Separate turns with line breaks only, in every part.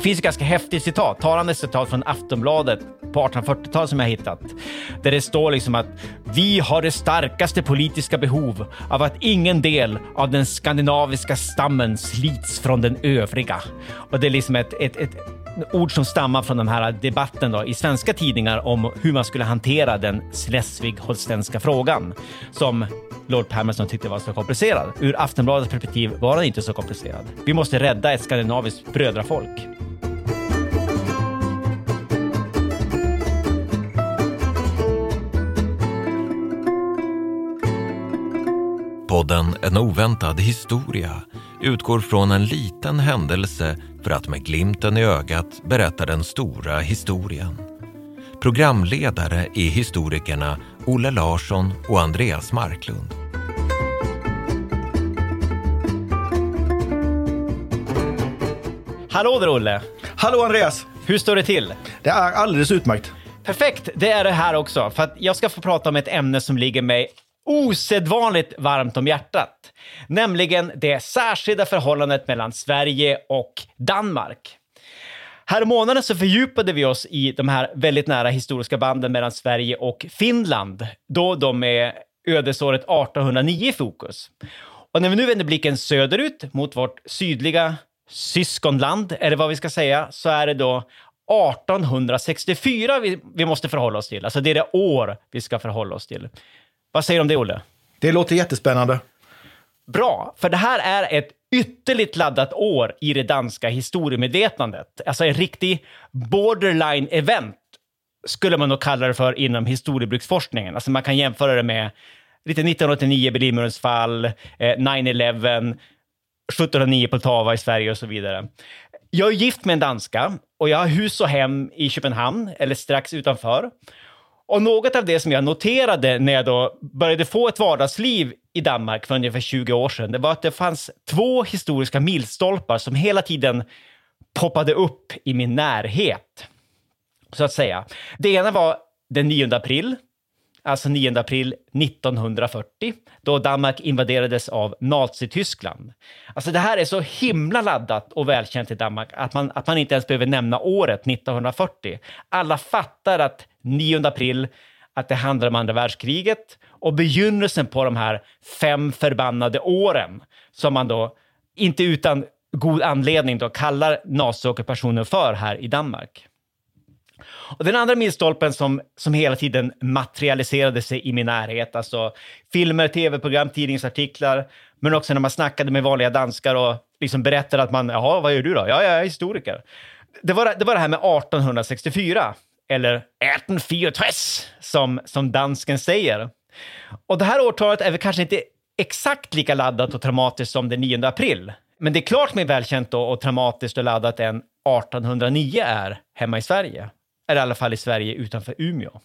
Det finns ett ganska häftigt citat, talande citat från Aftonbladet på 1840-talet som jag hittat. Där det står liksom att vi har det starkaste politiska behov av att ingen del av den skandinaviska stammen slits från den övriga. Och det är liksom ett, ett, ett ord som stammar från den här debatten då, i svenska tidningar om hur man skulle hantera den Schleswig-holstenska frågan som Lord Palmerston tyckte var så komplicerad. Ur Aftonbladets perspektiv var den inte så komplicerad. Vi måste rädda ett skandinaviskt brödrafolk.
Podden En oväntad historia utgår från en liten händelse för att med glimten i ögat berätta den stora historien. Programledare är historikerna Olle Larsson och Andreas Marklund.
Hallå där Olle!
Hallå Andreas!
Hur står det till?
Det är alldeles utmärkt.
Perfekt, det är det här också. För att jag ska få prata om ett ämne som ligger mig osedvanligt varmt om hjärtat. Nämligen det särskilda förhållandet mellan Sverige och Danmark. Härommånaden så fördjupade vi oss i de här väldigt nära historiska banden mellan Sverige och Finland, då de är ödesåret 1809 i fokus. Och när vi nu vänder blicken söderut mot vårt sydliga syskonland, eller vad vi ska säga, så är det då 1864 vi, vi måste förhålla oss till. Alltså det är det år vi ska förhålla oss till. Vad säger du om det, Olle?
Det låter jättespännande.
Bra, för det här är ett ytterligt laddat år i det danska historiemedvetandet. Alltså en riktig borderline event skulle man nog kalla det för inom historiebruksforskningen. Alltså man kan jämföra det med lite 1989, Berlinmurens fall, eh, 9-11, 1709 Poltava i Sverige och så vidare. Jag är gift med en danska och jag har hus och hem i Köpenhamn, eller strax utanför. Och något av det som jag noterade när jag då började få ett vardagsliv i Danmark för ungefär 20 år sedan, det var att det fanns två historiska milstolpar som hela tiden poppade upp i min närhet, så att säga. Det ena var den 9 april, alltså 9 april 1940, då Danmark invaderades av Nazityskland. Alltså det här är så himla laddat och välkänt i Danmark att man, att man inte ens behöver nämna året 1940. Alla fattar att 9 april, att det handlar om andra världskriget och begynnelsen på de här fem förbannade åren som man då inte utan god anledning då kallar naziockupationen för här i Danmark. Och den andra milstolpen som, som hela tiden materialiserade sig i min närhet, alltså filmer, tv-program, tidningsartiklar, men också när man snackade med vanliga danskar och liksom berättade att man, jaha, vad gör du då? Ja, jag är historiker. Det var det, var det här med 1864, eller 1864 som, som dansken säger. Och det här årtalet är väl kanske inte exakt lika laddat och traumatiskt som den 9 april. Men det är klart mer välkänt och, och traumatiskt och laddat än 1809 är hemma i Sverige eller i alla fall i Sverige utanför Umeå.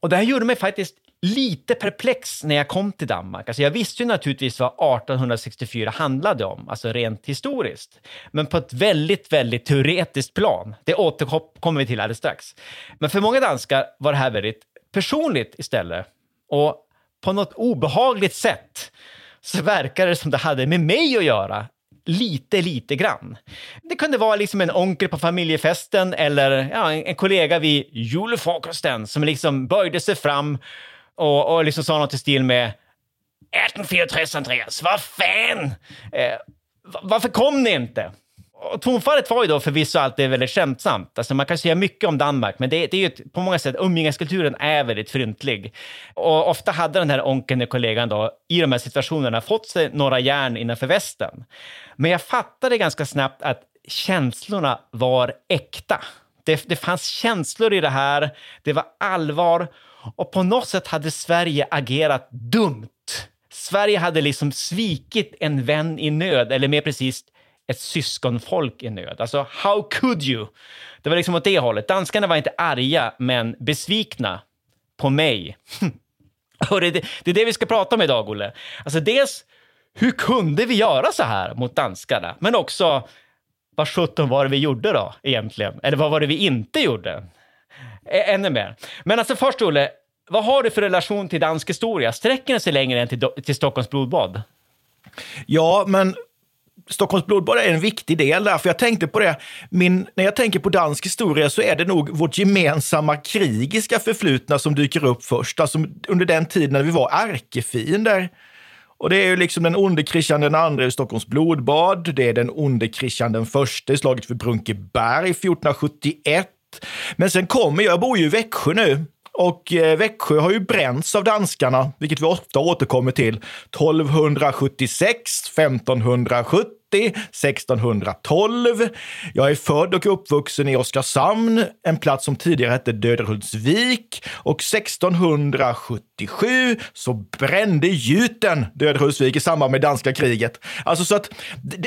Och det här gjorde mig faktiskt lite perplex när jag kom till Danmark. Alltså jag visste ju naturligtvis vad 1864 handlade om, alltså rent historiskt. Men på ett väldigt, väldigt teoretiskt plan. Det återkommer vi till alldeles strax. Men för många danskar var det här väldigt personligt istället. Och på något obehagligt sätt så verkar det som det hade med mig att göra lite, lite grann. Det kunde vara liksom en onkel på familjefesten eller ja, en, kollega vid julfrukosten som liksom böjde sig fram och, och liksom sa något i stil med 1864 Andreas, vad fan! Eh, varför kom ni inte? Och tonfallet var ju då förvisso alltid väldigt skämtsamt. Alltså man kan säga mycket om Danmark, men det, det är ju på många sätt, umgängeskulturen är väldigt fryntlig. Och ofta hade den här onkeln, kollegan då, i de här situationerna fått sig några järn innanför västen. Men jag fattade ganska snabbt att känslorna var äkta. Det, det fanns känslor i det här, det var allvar Och på något sätt hade Sverige agerat dumt. Sverige hade liksom svikit en vän i nöd, eller mer precis ett syskonfolk i nöd. Alltså, how could you? Det var liksom åt det hållet. Danskarna var inte arga, men besvikna på mig. Och det, det, det är det vi ska prata om idag, Olle. Alltså dels, hur kunde vi göra så här mot danskarna? Men också, vad sjutton var det vi gjorde då egentligen? Eller vad var det vi inte gjorde? Ä ännu mer. Men alltså först, Olle, vad har du för relation till dansk historia? Sträcker den sig längre än till, till Stockholms blodbad?
Ja, men Stockholms blodbad är en viktig del där, för jag tänkte på det. Min, när jag tänker på dansk historia så är det nog vårt gemensamma krigiska förflutna som dyker upp först. Alltså under den tiden när vi var ärkefiender. Och det är ju liksom den onde Kristian den i Stockholms blodbad. Det är den onde Kristian den första i slaget för Brunkeberg 1471. Men sen kommer, jag bor ju i Växjö nu, och eh, Växjö har ju bränts av danskarna, vilket vi ofta återkommer till. 1276, 1570, 1612. Jag är född och uppvuxen i Oskarshamn, en plats som tidigare hette Döderhultsvik. Och 1677 så brände gjuten Döderhultsvik i samband med danska kriget. Alltså så att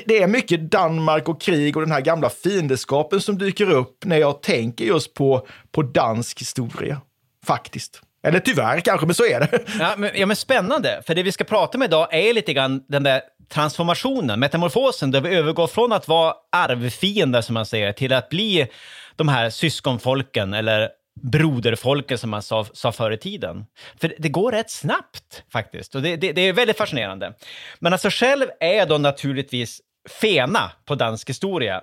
det är mycket Danmark och krig och den här gamla fiendeskapen som dyker upp när jag tänker just på, på dansk historia. Faktiskt. Eller tyvärr kanske, men så är det.
Ja men, ja, men spännande, för det vi ska prata om idag är lite grann den där transformationen, metamorfosen, där vi övergår från att vara arvfiender, som man säger, till att bli de här syskonfolken, eller broderfolken som man sa, sa förr i tiden. För det går rätt snabbt faktiskt och det, det, det, är väldigt fascinerande. Men alltså själv är jag då naturligtvis fena på dansk historia.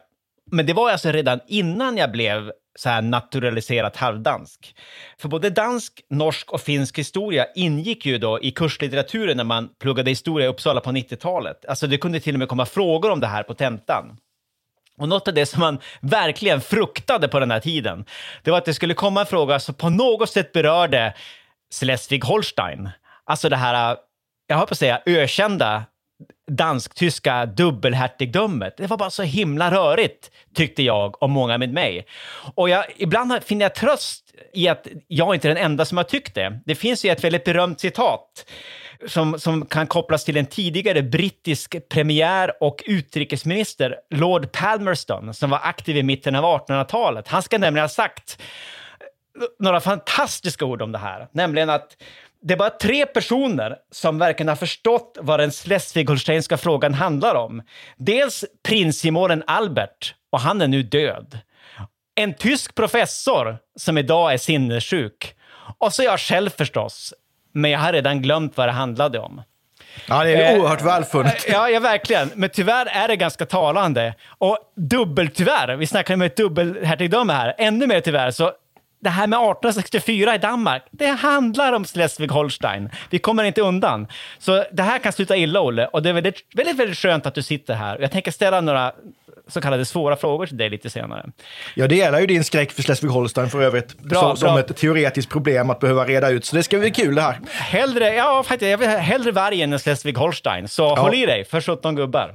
Men det var alltså redan innan jag blev så här naturaliserat halvdansk. För både dansk, norsk och finsk historia ingick ju då i kurslitteraturen när man pluggade historia i Uppsala på 90-talet. Alltså det kunde till och med komma frågor om det här på tentan. Och något av det som man verkligen fruktade på den här tiden, det var att det skulle komma en fråga som på något sätt berörde Schleswig-Holstein. Alltså det här, eh, jag höll på att säga, ökända dansk-tyska dubbelhertigdömet. Det var bara så himla rörigt, tyckte jag och många med mig. Och jag, ibland finner jag tröst i att jag inte är den enda som har tyckt det. Det finns ju ett väldigt berömt citat som, som kan kopplas till en tidigare brittisk premiär och utrikesminister, Lord Palmerston, som var aktiv i mitten av 1800-talet. Han ska nämligen ha sagt några fantastiska ord om det här, nämligen att det är bara tre personer som verkligen har förstått vad den schleswig-holsteinska frågan handlar om. Dels prinsgemålen Albert, och han är nu död. En tysk professor som idag är sinnessjuk. Och så jag själv förstås, men jag har redan glömt vad det handlade om.
Ja, det är oerhört eh, välfunnet.
Ja, ja, verkligen. Men tyvärr är det ganska talande. Och dubbeltyvärr, vi snackar om ett dubbelhertigdöme här, ännu mer tyvärr, så det här med 1864 i Danmark, det handlar om Schleswig-Holstein. Vi kommer inte undan. Så det här kan sluta illa, Olle. Och det är väldigt, väldigt, väldigt skönt att du sitter här. Jag tänker ställa några så kallade svåra frågor till dig lite senare.
Jag delar ju din skräck för Schleswig-Holstein för övrigt. Bra, som, bra. som ett teoretiskt problem att behöva reda ut. Så det ska bli kul det här.
Hellre, ja faktiskt, jag vill hellre vargen än Schleswig-Holstein. Så ja. håll i dig för 17 gubbar.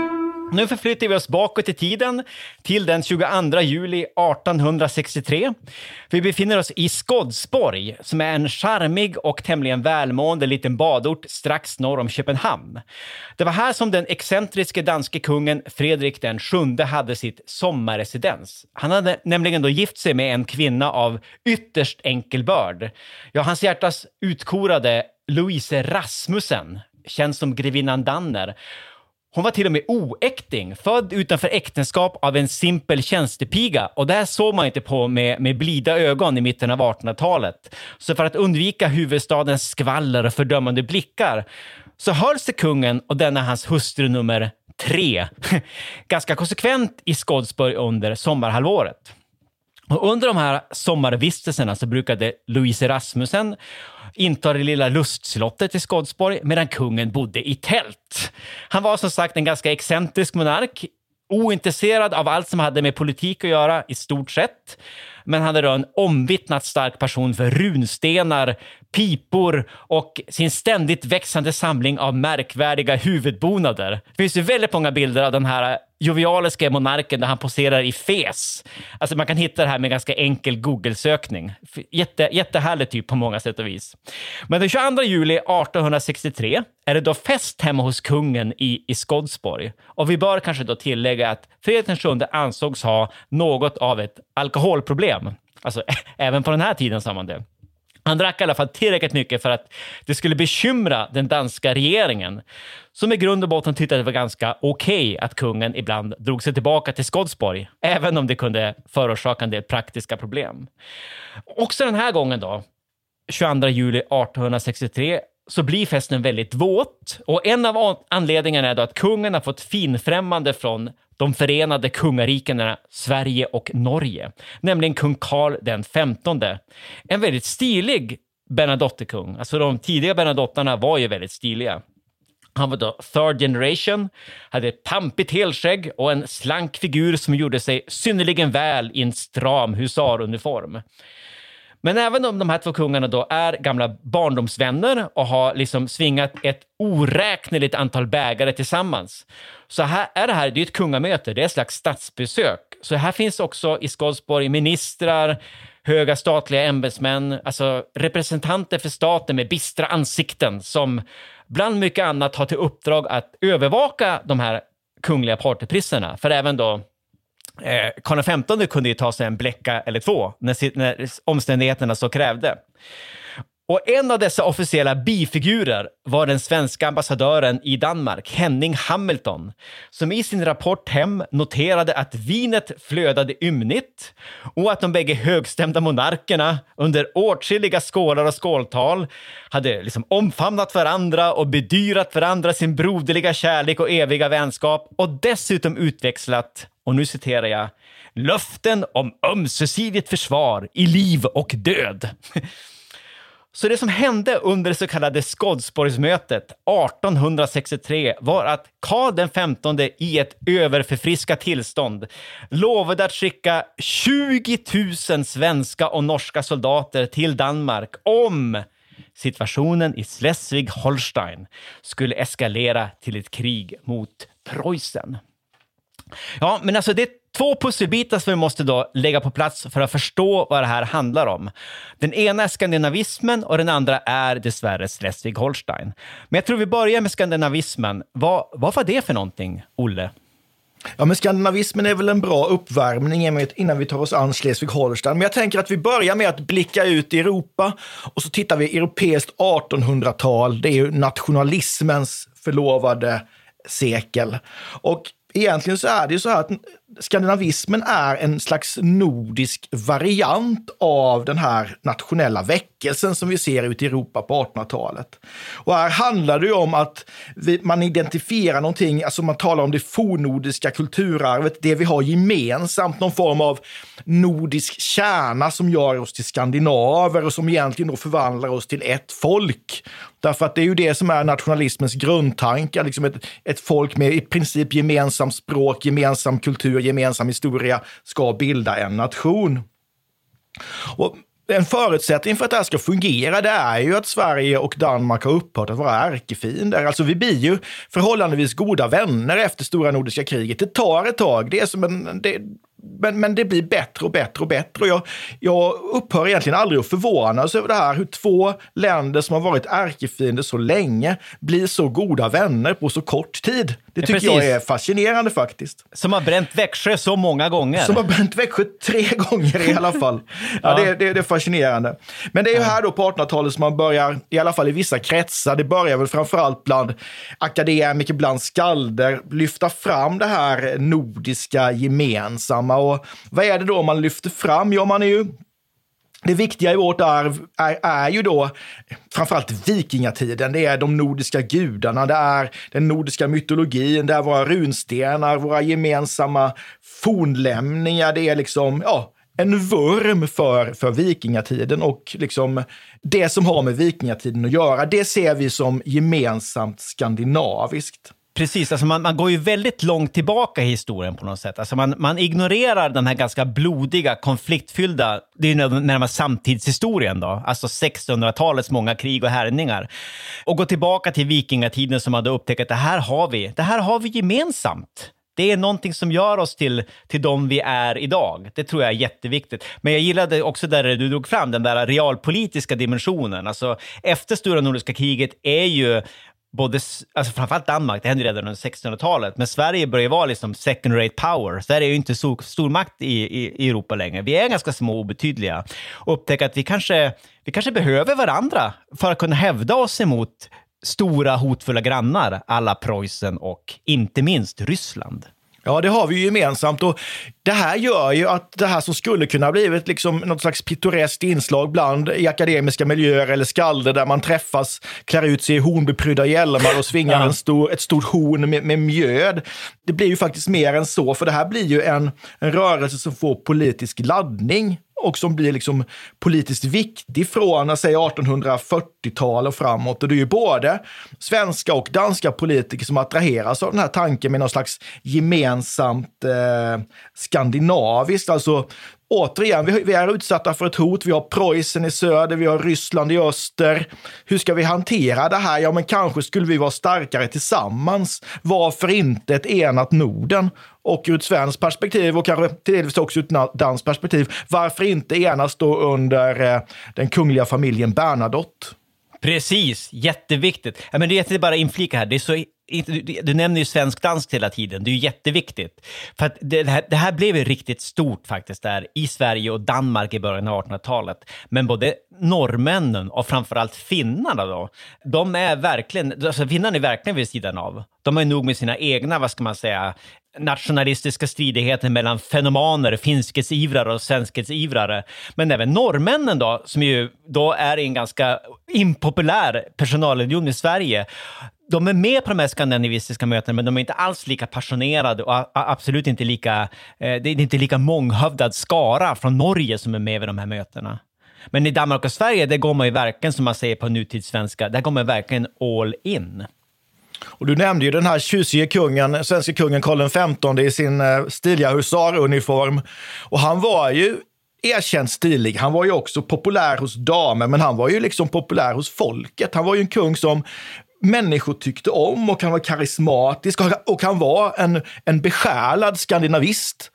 Nu förflyttar vi oss bakåt i tiden till den 22 juli 1863. Vi befinner oss i Skodsborg som är en charmig och tämligen välmående liten badort strax norr om Köpenhamn. Det var här som den excentriske danske kungen Fredrik den sjunde hade sitt sommarresidens. Han hade nämligen då gift sig med en kvinna av ytterst enkel börd. Ja, hans hjärtas utkorade Louise Rasmussen, känd som grevinnan Danner, hon var till och med oäkting, född utanför äktenskap av en simpel tjänstepiga. Och det här såg man inte på med, med blida ögon i mitten av 1800-talet. Så för att undvika huvudstadens skvaller och fördömande blickar så höll sig kungen och denna hans hustru nummer tre ganska konsekvent i Skodsborg under sommarhalvåret. Och under de här sommarvistelserna så brukade Louise Rasmussen intar det lilla lustslottet i Skodsborg medan kungen bodde i tält. Han var som sagt en ganska excentrisk monark, ointresserad av allt som hade med politik att göra i stort sett. Men han hade då en omvittnat stark passion för runstenar, pipor och sin ständigt växande samling av märkvärdiga huvudbonader. Det finns ju väldigt många bilder av den här jovialiska monarken där han poserar i fes. Alltså man kan hitta det här med ganska enkel Google-sökning. Jätte, jättehärlig typ på många sätt och vis. Men den 22 juli 1863 är det då fest hemma hos kungen i, i Skodsborg. Och vi bör kanske då tillägga att Fredrik VII ansågs ha något av ett alkoholproblem. Alltså även på den här tiden sa man det. Han drack i alla fall tillräckligt mycket för att det skulle bekymra den danska regeringen, som i grund och botten tyckte att det var ganska okej okay att kungen ibland drog sig tillbaka till Skodsborg, även om det kunde förorsaka en del praktiska problem. Också den här gången då, 22 juli 1863, så blir festen väldigt våt och en av anledningarna är då att kungen har fått finfrämmande från de förenade kungarikena Sverige och Norge, nämligen kung Karl den femtonde. En väldigt stilig Bernadottekung. Alltså de tidiga Bernadottarna var ju väldigt stiliga. Han var då third generation, hade ett pampigt helskägg och en slank figur som gjorde sig synnerligen väl i en stram husaruniform. Men även om de här två kungarna då är gamla barndomsvänner och har liksom svingat ett oräkneligt antal bägare tillsammans, så här är det här det är ett kungamöte, det är ett slags statsbesök. Så här finns också i Skodsborg ministrar, höga statliga ämbetsmän, alltså representanter för staten med bistra ansikten som bland mycket annat har till uppdrag att övervaka de här kungliga partypriserna. För även då eh, Karl XV kunde ju ta sig en bläcka eller två när, när omständigheterna så krävde. Och en av dessa officiella bifigurer var den svenska ambassadören i Danmark, Henning Hamilton, som i sin rapport hem noterade att vinet flödade ymnigt och att de bägge högstämda monarkerna under åtskilliga skålar och skåltal hade liksom omfamnat varandra och bedyrat varandra sin broderliga kärlek och eviga vänskap och dessutom utväxlat, och nu citerar jag, löften om ömsesidigt försvar i liv och död. Så det som hände under det så kallade Skodsborgsmötet 1863 var att Karl XV i ett överförfriskat tillstånd lovade att skicka 20 000 svenska och norska soldater till Danmark om situationen i Schleswig-Holstein skulle eskalera till ett krig mot Preussen. Ja, men alltså det är två pusselbitar som vi måste då lägga på plats för att förstå vad det här handlar om. Den ena är skandinavismen och den andra är dessvärre Schleswig-Holstein. Men jag tror vi börjar med skandinavismen. Vad, vad var det för någonting, Olle?
Ja, men skandinavismen är väl en bra uppvärmning innan vi tar oss an Schleswig-Holstein. Men jag tänker att vi börjar med att blicka ut i Europa och så tittar vi europeiskt 1800-tal. Det är ju nationalismens förlovade sekel. Och egentligen så är det ju så här att skandinavismen är en slags nordisk variant av den här nationella väckelsen som vi ser ute i Europa på 1800-talet. Och här handlar det ju om att vi, man identifierar någonting, alltså man talar om det fornnordiska kulturarvet, det vi har gemensamt, någon form av nordisk kärna som gör oss till skandinaver och som egentligen då förvandlar oss till ett folk. Därför att det är ju det som är nationalismens grundtankar, liksom ett, ett folk med i princip gemensamt språk, gemensam kultur, gemensam historia ska bilda en nation. Och en förutsättning för att det här ska fungera, det är ju att Sverige och Danmark har upphört att vara ärkefiender. Alltså vi blir ju förhållandevis goda vänner efter stora nordiska kriget. Det tar ett tag. Det är som en, det, men, men det blir bättre och bättre och bättre. Och jag, jag upphör egentligen aldrig att förvånas över det här, hur två länder som har varit ärkefiender så länge blir så goda vänner på så kort tid. Det tycker
Precis.
jag är fascinerande faktiskt.
Som har bränt Växjö så många gånger.
Som har bränt Växjö tre gånger i alla fall. Ja, det, det, det är fascinerande. Men det är ju här då på 1800-talet som man börjar, i alla fall i vissa kretsar, det börjar väl framförallt bland akademiker, bland skalder, lyfta fram det här nordiska gemensamma. Och vad är det då man lyfter fram? Ja, man är ju det viktiga i vårt arv är, är ju då framförallt vikingatiden. Det är de nordiska gudarna, det är den nordiska mytologin, det är våra runstenar, våra gemensamma fornlämningar. Det är liksom, ja, en vurm för, för vikingatiden och liksom det som har med vikingatiden att göra. Det ser vi som gemensamt skandinaviskt.
Precis, alltså man, man går ju väldigt långt tillbaka i historien på något sätt. Alltså man, man ignorerar den här ganska blodiga, konfliktfyllda, det är ju närmast samtidshistorien då, alltså 1600-talets många krig och härjningar. Och går tillbaka till vikingatiden som hade upptäckt att det här har vi, det här har vi gemensamt. Det är någonting som gör oss till, till de vi är idag. Det tror jag är jätteviktigt. Men jag gillade också där du drog fram den där realpolitiska dimensionen. Alltså, efter stora nordiska kriget är ju både, alltså framförallt Danmark, det hände redan under 1600-talet, men Sverige börjar vara liksom second rate power. Sverige är ju inte så stormakt i, i, i Europa längre. Vi är ganska små och obetydliga. Och upptäcka att vi kanske, vi kanske behöver varandra för att kunna hävda oss emot stora hotfulla grannar, alla Preussen och inte minst Ryssland.
Ja, det har vi ju gemensamt och det här gör ju att det här som skulle kunna blivit liksom något slags pittoreskt inslag bland i akademiska miljöer eller skalder där man träffas, klär ut sig i hornbeprydda hjälmar och svingar
Ja.
en stor, ett stort horn med, med mjöd. Det blir ju faktiskt mer än så, för det här blir ju en, en rörelse som får politisk laddning och som blir liksom politiskt viktig från säg 1840-tal och framåt. Och det är ju både svenska och danska politiker som attraheras av den här tanken med någon slags gemensamt eh, skandinaviskt. Alltså återigen, vi, vi är utsatta för ett hot. Vi har Preussen i söder, vi har Ryssland i öster. Hur ska vi hantera det här? Ja, men kanske skulle vi vara starkare tillsammans. Varför inte ett enat Norden? Och ur ett svenskt perspektiv och kanske till delvis också ur ett danskt perspektiv, varför inte enas då under eh, den kungliga familjen Bernadotte?
Precis, jätteviktigt. Ja, men det är bara inflika här, det är så, du, du nämner ju svensk-danskt hela tiden, det är ju jätteviktigt. För att det, det, här, det här blev ju riktigt stort faktiskt där i Sverige och Danmark i början av 1800-talet. Men både norrmännen och framförallt finnarna då, de är verkligen, alltså finnarna är verkligen vid sidan av. De har ju nog med sina egna, vad ska man säga, nationalistiska stridigheter mellan fenomaner, finskhetsivrare och svenskhets'ivrare. Men även norrmännen då, som ju då är i en ganska impopulär personalunion i Sverige, de är med på de här skandinavistiska mötena, men de är inte alls lika passionerade och absolut inte lika, eh, det är inte lika månghövdad skara från Norge som är med vid de här mötena. Men i Danmark och Sverige, där går man ju verkligen, som man säger på nutidssvenska, där går man verkligen all in.
Och du nämnde ju den här tjusige kungen, svenska kungen Karl XV i sin eh, stiliga husaruniform. Och han var ju erkänt stilig. Han var ju också populär hos damer, men han var ju liksom populär hos folket. Han var ju en kung som människor tyckte om och han var karismatisk och- han var en, en besjälad skandinavist.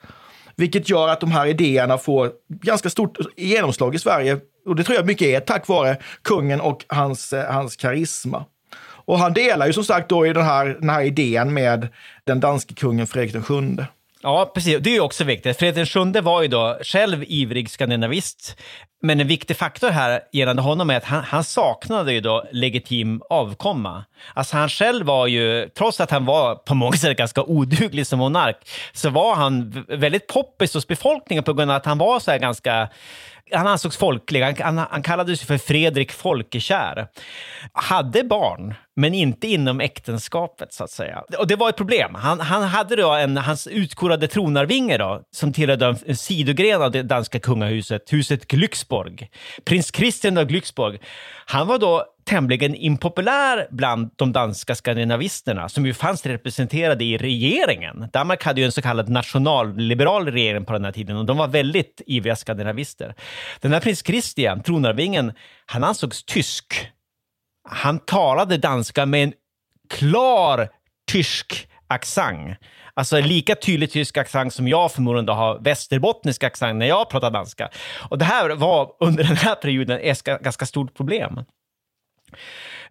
Vilket gör att de här idéerna får ganska stort genomslag i Sverige. Och det tror jag mycket är tack vare kungen och hans, eh, hans karisma. Och han delar ju som sagt då i den här, den här idén med den danske kungen Fredrik VII.
Ja, precis. Det är ju också viktigt. Fredrik VII var ju då själv ivrig skandinavist. Men en viktig faktor här gällande honom är att han, han, saknade ju då legitim avkomma. Alltså han själv var ju, trots att han var på många sätt ganska oduglig som monark, så var han väldigt poppis hos befolkningen på grund av att han var så här ganska han ansågs folklig, han, han, han kallades för Fredrik Folkekär. Hade barn, men inte inom äktenskapet så att säga. Och det var ett problem. Han, han hade då en, hans utkorade tronarvinge då, som tillhörde en sidogren av det danska kungahuset, huset Glücksborg. Prins Christian av Glücksborg. Han var då tämligen impopulär bland de danska skandinavisterna som ju fanns representerade i regeringen. Danmark hade ju en så kallad nationalliberal regering på den här tiden och de var väldigt ivriga skandinavister. Den här prins Christian, tronarvingen, han ansågs tysk. Han talade danska med en klar tysk accent. Alltså lika tydlig tysk accent som jag förmodligen har västerbottnisk accent när jag pratar danska. Och det här var under den här perioden ett ganska stort problem.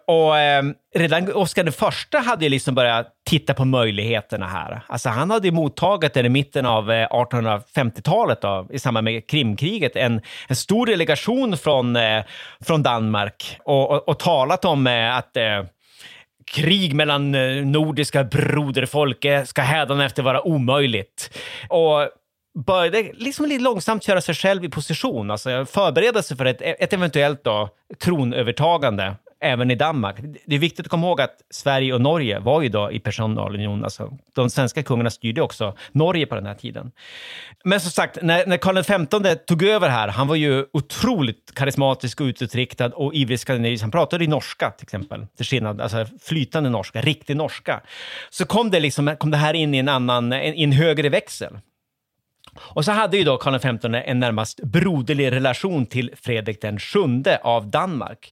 Och eh, redan Oscar I hade ju liksom börjat titta på möjligheterna här. Alltså han hade ju mottagit i mitten av eh, 1850-talet då, i samband med Krimkriget en, en stor delegation från, eh, från Danmark och, och, och talat om eh, att eh, krig mellan eh, nordiska broderfolk ska hädanefter vara omöjligt. Och började liksom lite långsamt köra sig själv i position, alltså förbereda sig för ett, ett eventuellt då, tronövertagande även i Danmark. Det är viktigt att komma ihåg att Sverige och Norge var ju då i personalunion. Alltså, de svenska kungarna styrde också Norge på den här tiden. Men som sagt, när, när Karl XV tog över här, han var ju otroligt karismatisk och utåtriktad och ivrig skandinavisk. Han pratade i norska till exempel, till skillnad, alltså flytande norska, riktig norska. Så kom det, liksom, kom det här in i en annan, en, i en högre växel. Och så hade ju då Karl XV en närmast broderlig relation till Fredrik den sjunde av Danmark.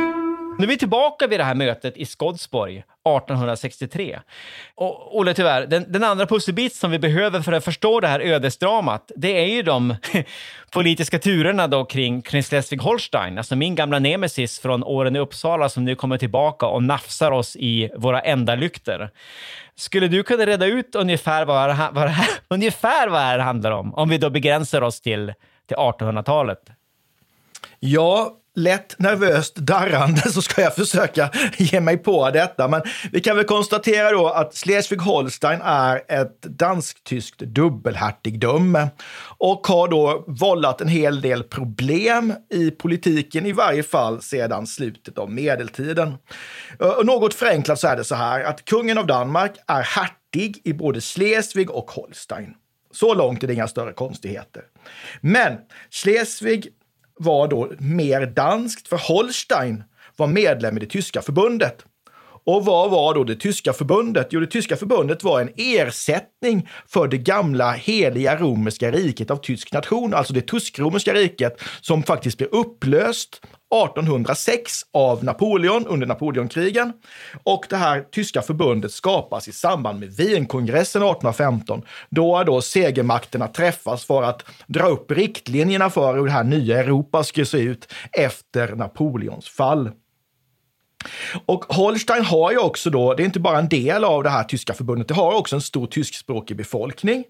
Nu är vi tillbaka vid det här mötet i Skodsborg 1863. Och Olle, tyvärr, den, den andra pusselbit som vi behöver för att förstå det här ödesdramat, det är ju de politiska turerna då kring, kring Schleswig-Holstein, alltså min gamla nemesis från åren i Uppsala som nu kommer tillbaka och nafsar oss i våra ändalykter. Skulle du kunna reda ut ungefär vad, det, vad det här, ungefär vad det här handlar om, om vi då begränsar oss till, till 1800-talet?
Ja, lätt nervöst darrande så ska jag försöka ge mig på detta. Men vi kan väl konstatera då att Schleswig-Holstein är ett dansk-tyskt dubbelhertigdöme och har då vållat en hel del problem i politiken, i varje fall sedan slutet av medeltiden. Eh, och något förenklat så är det så här att kungen av Danmark är hertig i både Schleswig och Holstein. Så långt är det inga större konstigheter. Men Schleswig var då mer danskt, för Holstein var medlem i det tyska förbundet. Och vad var då det tyska förbundet? Jo, det tyska förbundet var en ersättning för det gamla heliga romerska riket av tysk nation, alltså det tysk-romerska riket som faktiskt blev upplöst 1806 av Napoleon under Napoleonkrigen. Och det här tyska förbundet skapas i samband med Wienkongressen 1815, då då segermakterna träffas för att dra upp riktlinjerna för hur det här nya Europa skulle se ut efter Napoleons fall. Och Holstein har ju också då, det är inte bara en del av det här tyska förbundet, det har också en stor tyskspråkig befolkning.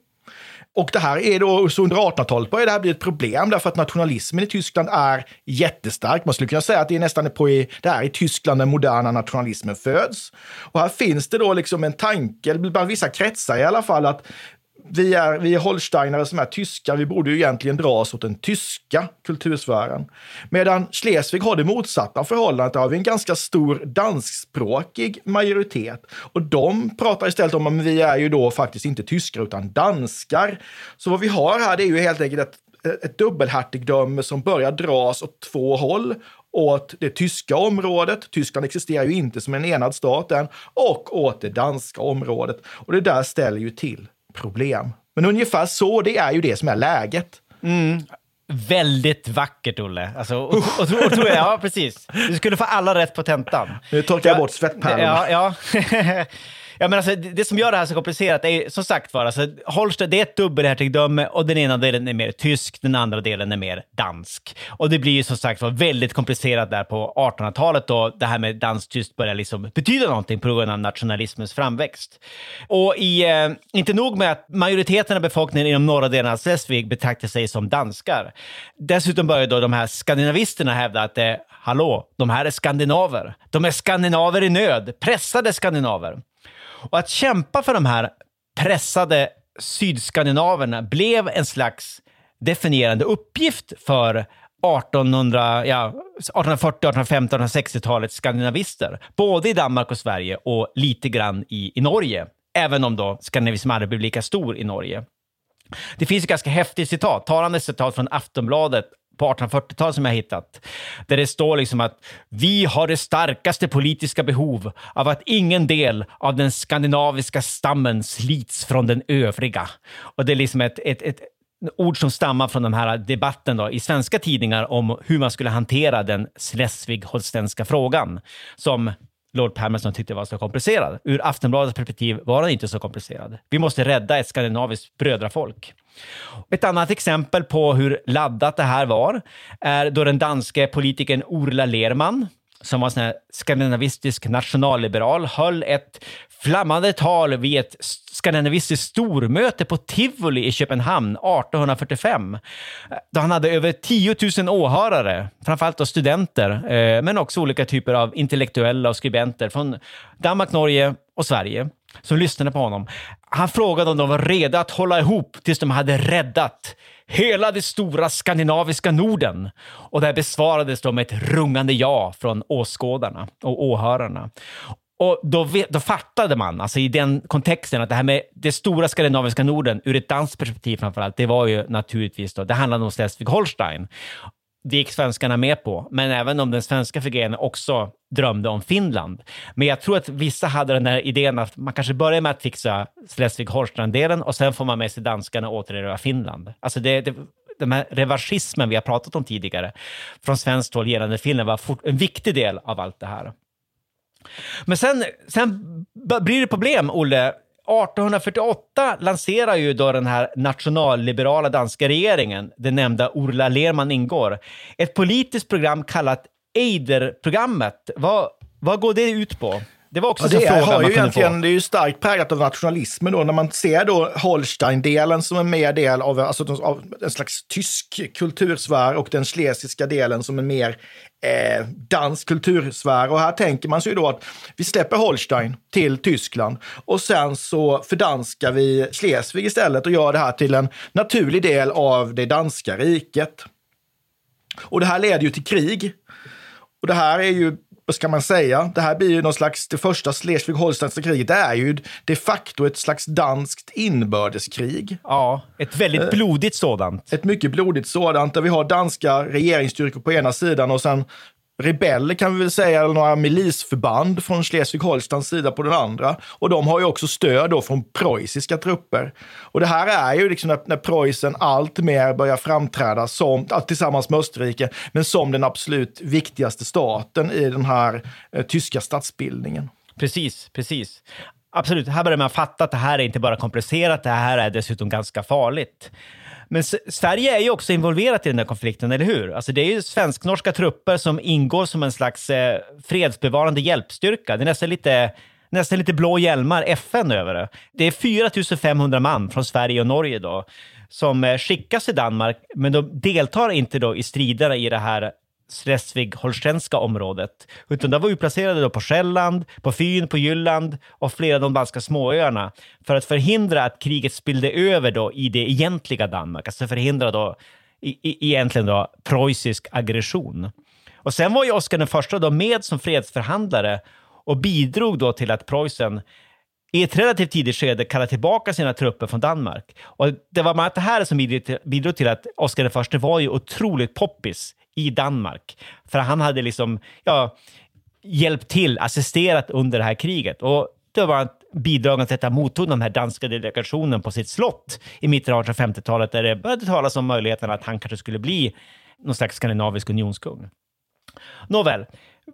Och det här är då, så under 1800-talet börjar det här bli ett problem därför att nationalismen i Tyskland är jättestark. Man skulle kunna säga att det är nästan på i, det är i Tyskland den moderna nationalismen föds. Och här finns det då liksom en tanke, bland vissa kretsar i alla fall, att vi är, vi är holsteinare som är tyskar, vi borde ju egentligen dra oss åt den tyska kultursfären. Medan Schleswig har det motsatta förhållandet, där har vi en ganska stor danskspråkig majoritet. Och de pratar istället om att vi är ju då faktiskt inte tyskar utan danskar. Så vad vi har här det är ju helt enkelt ett, ett dubbelhertigdöme som börjar dras åt två håll åt det tyska området, Tyskland existerar ju inte som en enad stat än, och åt det danska området. Och det där ställer ju till problem. Men ungefär så, det är ju det som är läget.
Mm. Väldigt vackert, Olle. Alltså, och, och, och, och, ja, precis. Du skulle få alla rätt på tentan.
Nu torkar jag bort svettpärlorna.
Ja, ja. Ja, men alltså, det som gör det här så komplicerat är som sagt var, alltså, Holstein det är ett dubbelhertigdöme och den ena delen är mer tysk, den andra delen är mer dansk. Och det blir ju som sagt var väldigt komplicerat där på 1800-talet då det här med dansk-tyskt börjar liksom betyda någonting på grund av nationalismens framväxt. Och i, eh, inte nog med att majoriteten av befolkningen inom norra delen av Schleswig betraktar sig som danskar. Dessutom börjar då de här skandinavisterna hävda att eh, hallå, de här är skandinaver. De är skandinaver i nöd, pressade skandinaver. Och att kämpa för de här pressade sydskandinaverna blev en slags definierande uppgift för 1800, ja, 1840, 1850, 1860-talets skandinavister. Både i Danmark och Sverige och lite grann i, i Norge. Även om då skandinavismen aldrig blev lika stor i Norge. Det finns ett ganska häftigt citat, talande citat från Aftonbladet på 1840-talet som jag hittat. Där det står liksom att vi har det starkaste politiska behov av att ingen del av den skandinaviska stammen slits från den övriga. Och det är liksom ett, ett, ett ord som stammar från den här debatten då, i svenska tidningar om hur man skulle hantera den Schleswig-holstenska frågan, som Lord Palmerston tyckte var så komplicerad. Ur Aftonbladets perspektiv var den inte så komplicerad. Vi måste rädda ett skandinaviskt brödrafolk. Ett annat exempel på hur laddat det här var är då den danske politikern Orla Lerman som var en skandinavistisk nationalliberal, höll ett flammande tal vid ett skandinavistiskt stormöte på Tivoli i Köpenhamn 1845. Då han hade över 10 000 åhörare, framförallt då studenter, eh, men också olika typer av intellektuella och skribenter från Danmark, Norge och Sverige som lyssnade på honom. Han frågade om de var redo att hålla ihop tills de hade räddat hela det stora skandinaviska Norden. Och det besvarades då med ett rungande ja från åskådarna och åhörarna. Och då, då fattade man, alltså i den kontexten, att det här med det stora skandinaviska Norden, ur ett danskt perspektiv framförallt, det var ju naturligtvis då, det handlade om Schleswig-Holstein det gick svenskarna med på, men även om den svenska figuren också drömde om Finland. Men jag tror att vissa hade den här idén att man kanske börjar med att fixa Schleswig-Holstein-delen och sen får man med sig danskarna och återerövra Finland. Alltså det, det, den här revanschismen vi har pratat om tidigare från svenskt håll gällande Finland var en viktig del av allt det här. Men sen, sen blir det problem, Olle, 1848 lanserar ju då den här nationalliberala danska regeringen, den nämnda Orla Lerman ingår, ett politiskt program kallat Eider-programmet. Vad, vad går det ut på? Det var också ja, det en fråga man kunde få.
Det är ju starkt präglat av nationalismen då. När man ser då Holstein-delen som en mer del av, alltså, av en slags tysk kultursfär och den schlesiska delen som en mer eh, dansk kultursfär. Och här tänker man sig då att vi släpper Holstein till Tyskland och sen så fördanskar vi Schleswig istället och gör det här till en naturlig del av det danska riket. Och det här leder ju till krig. Och det här är ju vad ska man säga? Det här blir ju någon slags, det första Schleswig-Holsteinska kriget, det är ju de facto ett slags danskt inbördeskrig.
Ja, ett väldigt eh, blodigt sådant.
Ett mycket blodigt sådant, där vi har danska regeringsstyrkor på ena sidan och sen rebeller kan vi väl säga, eller några milisförband från Schleswig-Holsteins sida på den andra. Och de har ju också stöd då från preussiska trupper. Och det här är ju liksom när, när Preussen allt mer börjar framträda som, tillsammans med Österrike, men som den absolut viktigaste staten i den här eh, tyska statsbildningen.
Precis, precis. Absolut, här börjar man fatta att det här är inte bara komplicerat, det här är dessutom ganska farligt. Men Sverige är ju också involverat i den här konflikten, eller hur? Alltså det är ju svensk-norska trupper som ingår som en slags eh, fredsbevarande hjälpstyrka. Det är nästan lite, nästan lite blå hjälmar, FN, över det. Det är 4 500 man från Sverige och Norge då, som eh, skickas till Danmark, men de deltar inte då i striderna i det här Schleswig-Holstenska området, utan de var utplacerade då på Själland, på Fyn, på Jylland och flera av de danska småöarna för att förhindra att kriget spillde över då i det egentliga Danmark, alltså förhindra då i, i, egentligen då preussisk aggression. Och sen var ju Oscar den första då med som fredsförhandlare och bidrog då till att Preussen i ett relativt tidigt skede kallade tillbaka sina trupper från Danmark. Och det var bland annat det här som bidrog till att Oscar den var ju otroligt poppis i Danmark. För han hade liksom ja, hjälpt till, assisterat under det här kriget. Och det var bidragande till att han mottog den här danska delegationen på sitt slott i mitten av 1850-talet där det började talas om möjligheten att han kanske skulle bli någon slags skandinavisk unionskung. Nåväl,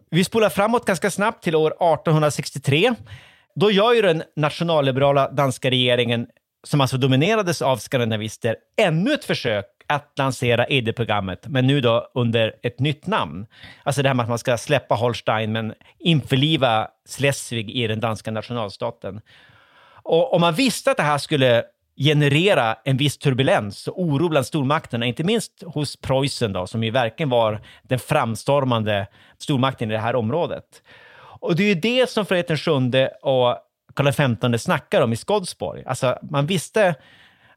vi spolar framåt ganska snabbt till år 1863. Då gör ju den nationalliberala danska regeringen, som alltså dominerades av skandinavister, ännu ett försök att lansera ED-programmet, men nu då under ett nytt namn. Alltså det här med att man ska släppa Holstein, men införliva Schleswig i den danska nationalstaten. Och om man visste att det här skulle generera en viss turbulens och oro bland stormakterna, inte minst hos Preussen då, som ju verkligen var den framstormande stormakten i det här området. Och det är ju det som Fredrik VII och Karl XV snackar om i Skodsborg. Alltså, man visste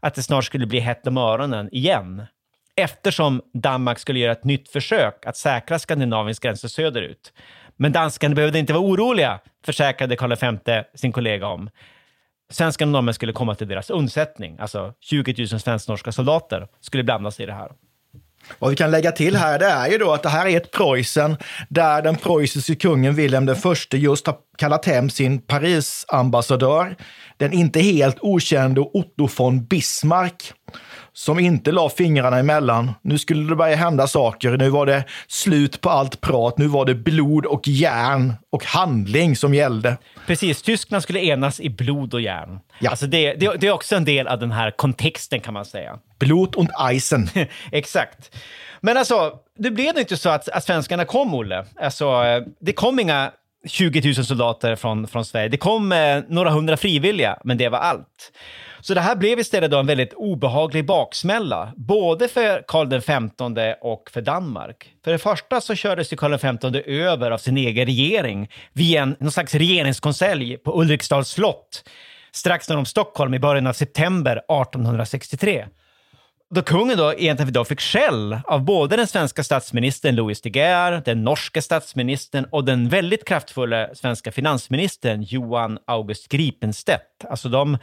att det snart skulle bli hett om öronen igen. Eftersom Danmark skulle göra ett nytt försök att säkra Skandinaviens gränser söderut. Men danskarna behövde inte vara oroliga, försäkrade Karl V sin kollega om. Svenskarna och norrmän skulle komma till deras undsättning, alltså 20 000 svensk-norska soldater skulle blandas i det här.
Vad vi kan lägga till här det är ju då att det här är ett Preussen där den preussiske kungen Wilhelm den förste just har kallat hem sin Parisambassadör, den inte helt okände Otto von Bismarck, som inte la fingrarna emellan. Nu skulle det börja hända saker. Nu var det slut på allt prat. Nu var det blod och järn och handling som gällde.
Precis, Tyskland skulle enas i blod och järn. Ja. Alltså det, det, det är också en del av den här kontexten kan man säga.
Blut und Eisen.
Exakt. Men alltså, det blev inte så att, att svenskarna kom, Olle. Alltså, det kom inga 20 000 soldater från, från Sverige. Det kom eh, några hundra frivilliga, men det var allt. Så det här blev istället då en väldigt obehaglig baksmälla, både för Karl XV och för Danmark. För det första så kördes ju Karl XV över av sin egen regering via en, någon slags regeringskonselj på Ulriksdals slott strax norr om Stockholm i början av september 1863 då kungen då egentligen då fick skäll av både den svenska statsministern Louis de Geer, den norska statsministern och den väldigt kraftfulla svenska finansministern Johan August Gripenstedt. Alltså de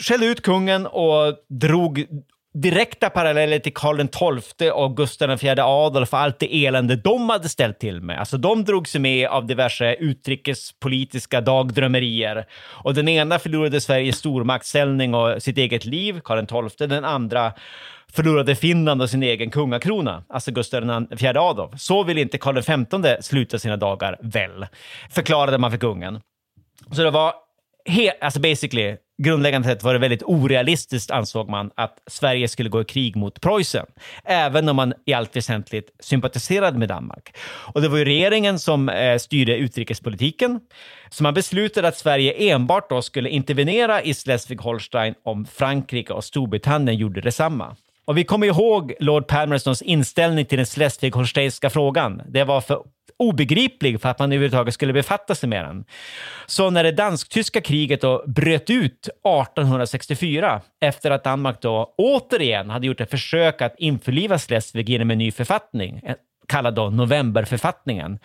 skällde ut kungen och drog direkta paralleller till Karl XII och Gustav IV Adolf och allt det elände de hade ställt till med. Alltså de drog sig med av diverse utrikespolitiska dagdrömmerier. Och den ena förlorade Sveriges stormaktsställning och sitt eget liv, Karl XII. Den andra förlorade Finland och sin egen kungakrona, alltså Gustav IV Adolf. Så vill inte Karl XV sluta sina dagar väl, förklarade man för kungen. Så det var alltså basically, grundläggande sett var det väldigt orealistiskt ansåg man att Sverige skulle gå i krig mot Preussen, även om man i allt väsentligt sympatiserade med Danmark. Och det var ju regeringen som eh, styrde utrikespolitiken, så man beslutade att Sverige enbart då skulle intervenera i Schleswig-Holstein om Frankrike och Storbritannien gjorde detsamma. Och vi kommer ihåg Lord Palmerstons inställning till den Schleswig-Holsteinska frågan. Det var för obegriplig för att man överhuvudtaget skulle befatta sig med den. Så när det dansk-tyska kriget då bröt ut 1864 efter att Danmark då återigen hade gjort ett försök att införliva Schleswig genom en ny författning, eh, kallad då novemberförfattningen,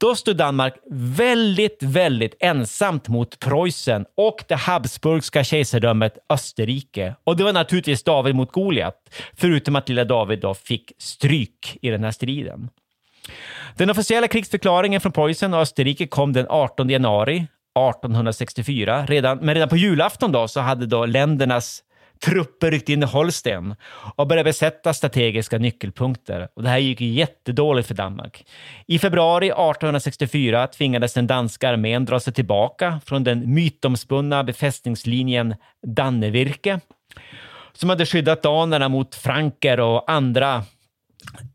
då stod Danmark väldigt, väldigt ensamt mot Preussen och det habsburgska kejsardömet Österrike. Och det var naturligtvis David mot Goliat, förutom att lilla David då fick stryk i den här striden. Den officiella krigsförklaringen från Preussen och Österrike kom den 18 januari 1864. Redan, men redan på julafton då så hade då ländernas trupper ryckt in i Holsten och började besätta strategiska nyckelpunkter. Och det här gick ju jättedåligt för Danmark. I februari 1864 tvingades den danska armén dra sig tillbaka från den mytomspunna befästningslinjen Dannevirke som hade skyddat danerna mot franker och andra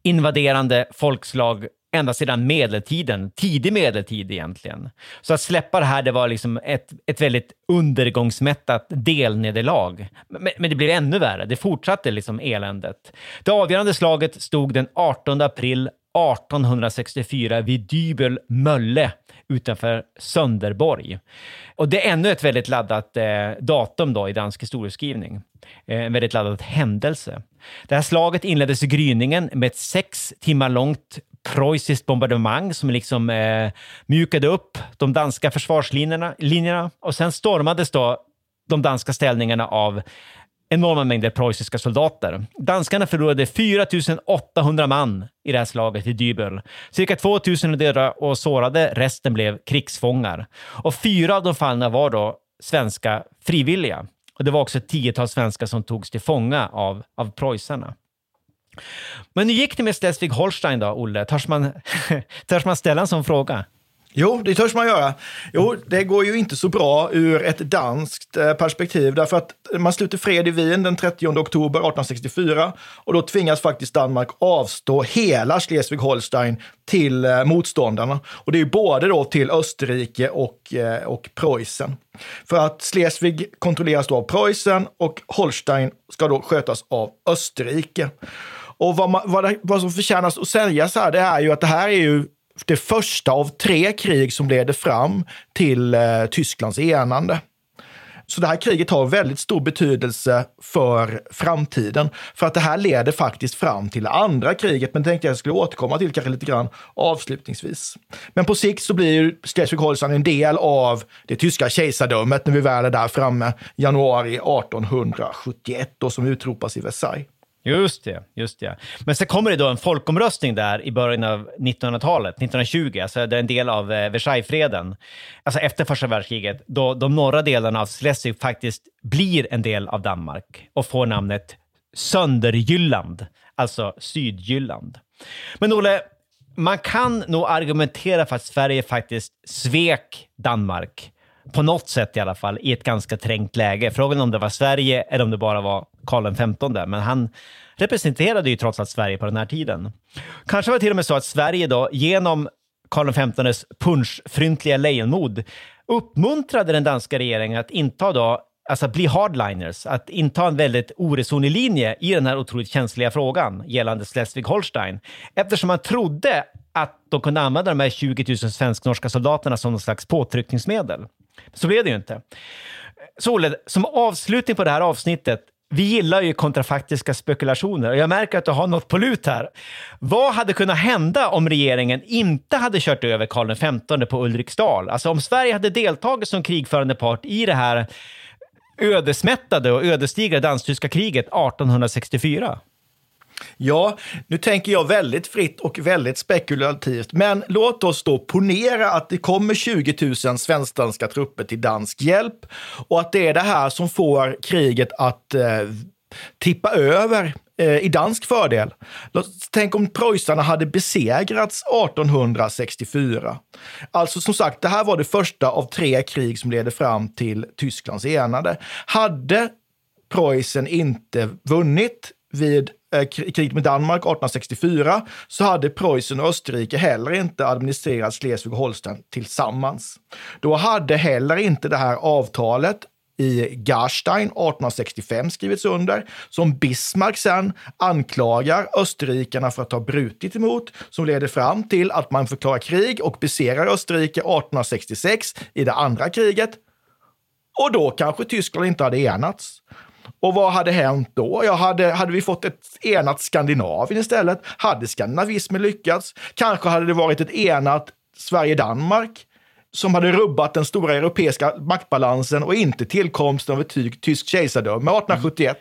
invaderande folkslag ända sedan medeltiden, tidig medeltid egentligen. Så att släppa det här, det var liksom ett, ett väldigt undergångsmättat delnederlag. Men, men det blev ännu värre, det fortsatte liksom eländet. Det avgörande slaget stod den 18 april 1864 vid Dybel Mölle utanför Sönderborg. Och det är ännu ett väldigt laddat eh, datum då i dansk historieskrivning. Eh, en väldigt laddad händelse. Det här slaget inleddes i gryningen med ett sex timmar långt preussiskt bombardemang som liksom eh, mjukade upp de danska försvarslinjerna linjerna. och sen stormades då de danska ställningarna av enorma mängder preussiska soldater. Danskarna förlorade 4 800 man i det här slaget i Dybel. Cirka 2 000 döda och sårade, resten blev krigsfångar. Och fyra av de fallna var då svenska frivilliga. Och det var också ett tiotal svenskar som togs till fånga av, av preussarna. Men hur gick det med Schleswig-Holstein då, Olle? Törs man, törs man ställa en sån fråga?
Jo, det törs man göra. Jo, det går ju inte så bra ur ett danskt eh, perspektiv därför att man sluter fred i Wien den 30 oktober 1864 och då tvingas faktiskt Danmark avstå hela Schleswig-Holstein till eh, motståndarna. Och det är ju både då till Österrike och, eh, och Preussen. För att Schleswig kontrolleras då av Preussen och Holstein ska då skötas av Österrike. Och vad, man, vad, det, vad som förtjänas att sägas här, det är ju att det här är ju det första av tre krig som leder fram till eh, Tysklands enande. Så det här kriget har väldigt stor betydelse för framtiden. För att det här leder faktiskt fram till det andra kriget, men det tänkte jag skulle återkomma till kanske lite grann avslutningsvis. Men på sikt så blir ju Schleswig-Holstein en del av det tyska kejsardömet när vi väl är där framme, januari 1871, då som utropas i Versailles.
Just det, just det. Men sen kommer det då en folkomröstning där i början av 1900-talet, 1920, alltså det är en del av eh, Versaillesfreden, alltså efter första världskriget, då de norra delarna av Schleswig faktiskt blir en del av Danmark och får namnet Sönderjylland, alltså Sydjylland. Men Olle, man kan nog argumentera för att Sverige faktiskt svek Danmark på något sätt i alla fall, i ett ganska trängt läge. Frågan om det var Sverige eller om det bara var Karl XV, men han representerade ju trots allt Sverige på den här tiden. Kanske var det till och med så att Sverige då, genom Karl XVs punschfryntliga lejonmod, uppmuntrade den danska regeringen att inta då alltså bli hardliners, att inta en väldigt oresonlig linje i den här otroligt känsliga frågan gällande Schleswig-Holstein. Eftersom man trodde att de kunde använda de här 20 000 svensk-norska soldaterna som någon slags påtryckningsmedel. Så blev det ju inte. Så Olle, som avslutning på det här avsnittet, vi gillar ju kontrafaktiska spekulationer och jag märker att du har något på lut här. Vad hade kunnat hända om regeringen inte hade kört över Karl XV på Ulriksdal? Alltså om Sverige hade deltagit som krigförande part i det här ödesmättade och ödesdigra dansk-tyska kriget 1864?
Ja, nu tänker jag väldigt fritt och väldigt spekulativt, men låt oss då ponera att det kommer 20 000 svensk-danska trupper till dansk hjälp och att det är det här som får kriget att eh, tippa över eh, i dansk fördel. Tänk om preussarna hade besegrats 1864. Alltså som sagt, det här var det första av tre krig som ledde fram till Tysklands enande. Hade Preussen inte vunnit vid Eh, kriget med Danmark 1864 så hade Preussen och Österrike heller inte administrerat Schleswig och Holstein tillsammans. Då hade heller inte det här avtalet i Garstein 1865 skrivits under, som Bismarck sen anklagar österrikarna för att ha brutit emot, som leder fram till att man förklarar krig och besegrar Österrike 1866 i det andra kriget. Och då kanske Tyskland inte hade enats. Och vad hade hänt då? Ja, hade, hade vi fått ett enat Skandinavien istället? Hade skandinavismen lyckats? Kanske hade det varit ett enat Sverige-Danmark som hade rubbat den stora europeiska maktbalansen och inte tillkomsten av ett tyskt kejsardöme 1871.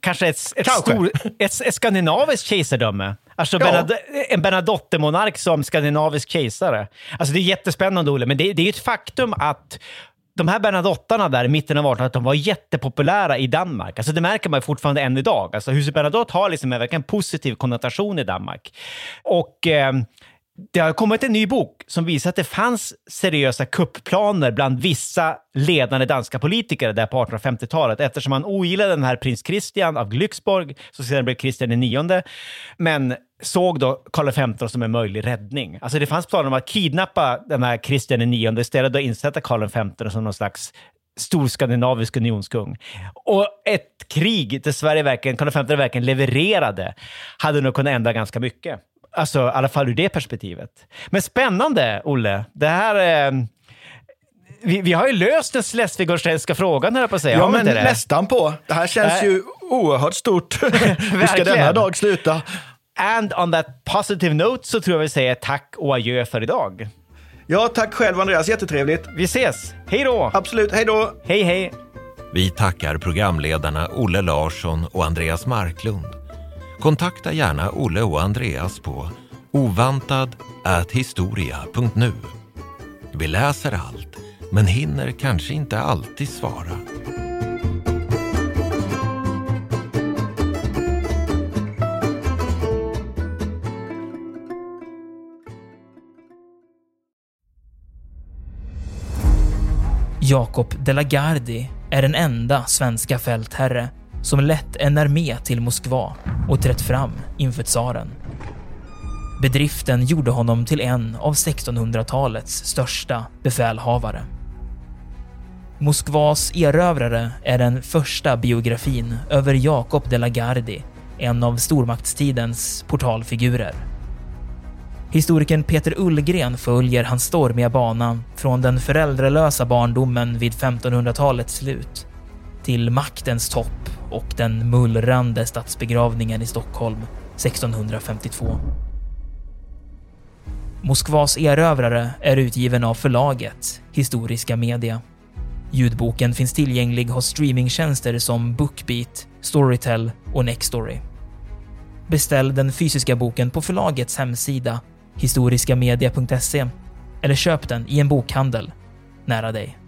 Kanske ett, ett, Kanske. Stor, ett, ett skandinaviskt kejsardöme. Alltså
Ja.
Bernad- en Bernadotte-monark som skandinavisk kejsare. Alltså det är jättespännande, Olle, men det, det är ett faktum att de här Bernadottarna där i mitten av 1800-talet, de var jättepopulära i Danmark. Alltså det märker man fortfarande än idag. Alltså huset Bernadotte har liksom en verkligen positiv konnotation i Danmark. Och eh, det har kommit en ny bok som visar att det fanns seriösa kuppplaner bland vissa ledande danska politiker där på 1850-talet eftersom man ogillade den här prins Christian av Glücksborg, som sedan blev Kristian IX, men såg då Karl XV som en möjlig räddning. Alltså det fanns planer om att kidnappa den här Kristian IX istället och insätta Karl XV som någon slags stor skandinavisk unionskung. Och ett krig där Sverige verkligen, Karl V verkligen levererade hade nog kunnat ändra ganska mycket. Alltså i alla fall ur det perspektivet. Men spännande, Olle. Det här... Eh, vi, vi har ju löst den schleswig-holsteinska frågan, jag på att säga.
Ja, men nästan på. Det här känns
Nej.
ju oerhört stort. Hur ska denna dag sluta?
And on that positive note så tror jag vi säger tack och adjö för idag.
Ja, tack själv Andreas. Jättetrevligt.
Vi ses. Hej då!
Absolut. Hej då!
Hej, hej!
Vi tackar programledarna Olle Larsson och Andreas Marklund. Kontakta gärna Olle och Andreas på ovantad@historia.nu. Vi läser allt, men hinner kanske inte alltid svara.
Jakob de la Gardie är den enda svenska fältherre som lett en armé till Moskva och trätt fram inför tsaren. Bedriften gjorde honom till en av 1600-talets största befälhavare. Moskvas erövrare är den första biografin över Jakob de la Gardie, en av stormaktstidens portalfigurer. Historikern Peter Ullgren följer hans stormiga bana från den föräldralösa barndomen vid 1500-talets slut till maktens topp och den mullrande statsbegravningen i Stockholm 1652. Moskvas erövrare är utgiven av förlaget Historiska Media. Ljudboken finns tillgänglig hos streamingtjänster som Bookbeat, Storytel och Nextory. Beställ den fysiska boken på förlagets hemsida historiskamedia.se eller köp den i en bokhandel nära dig.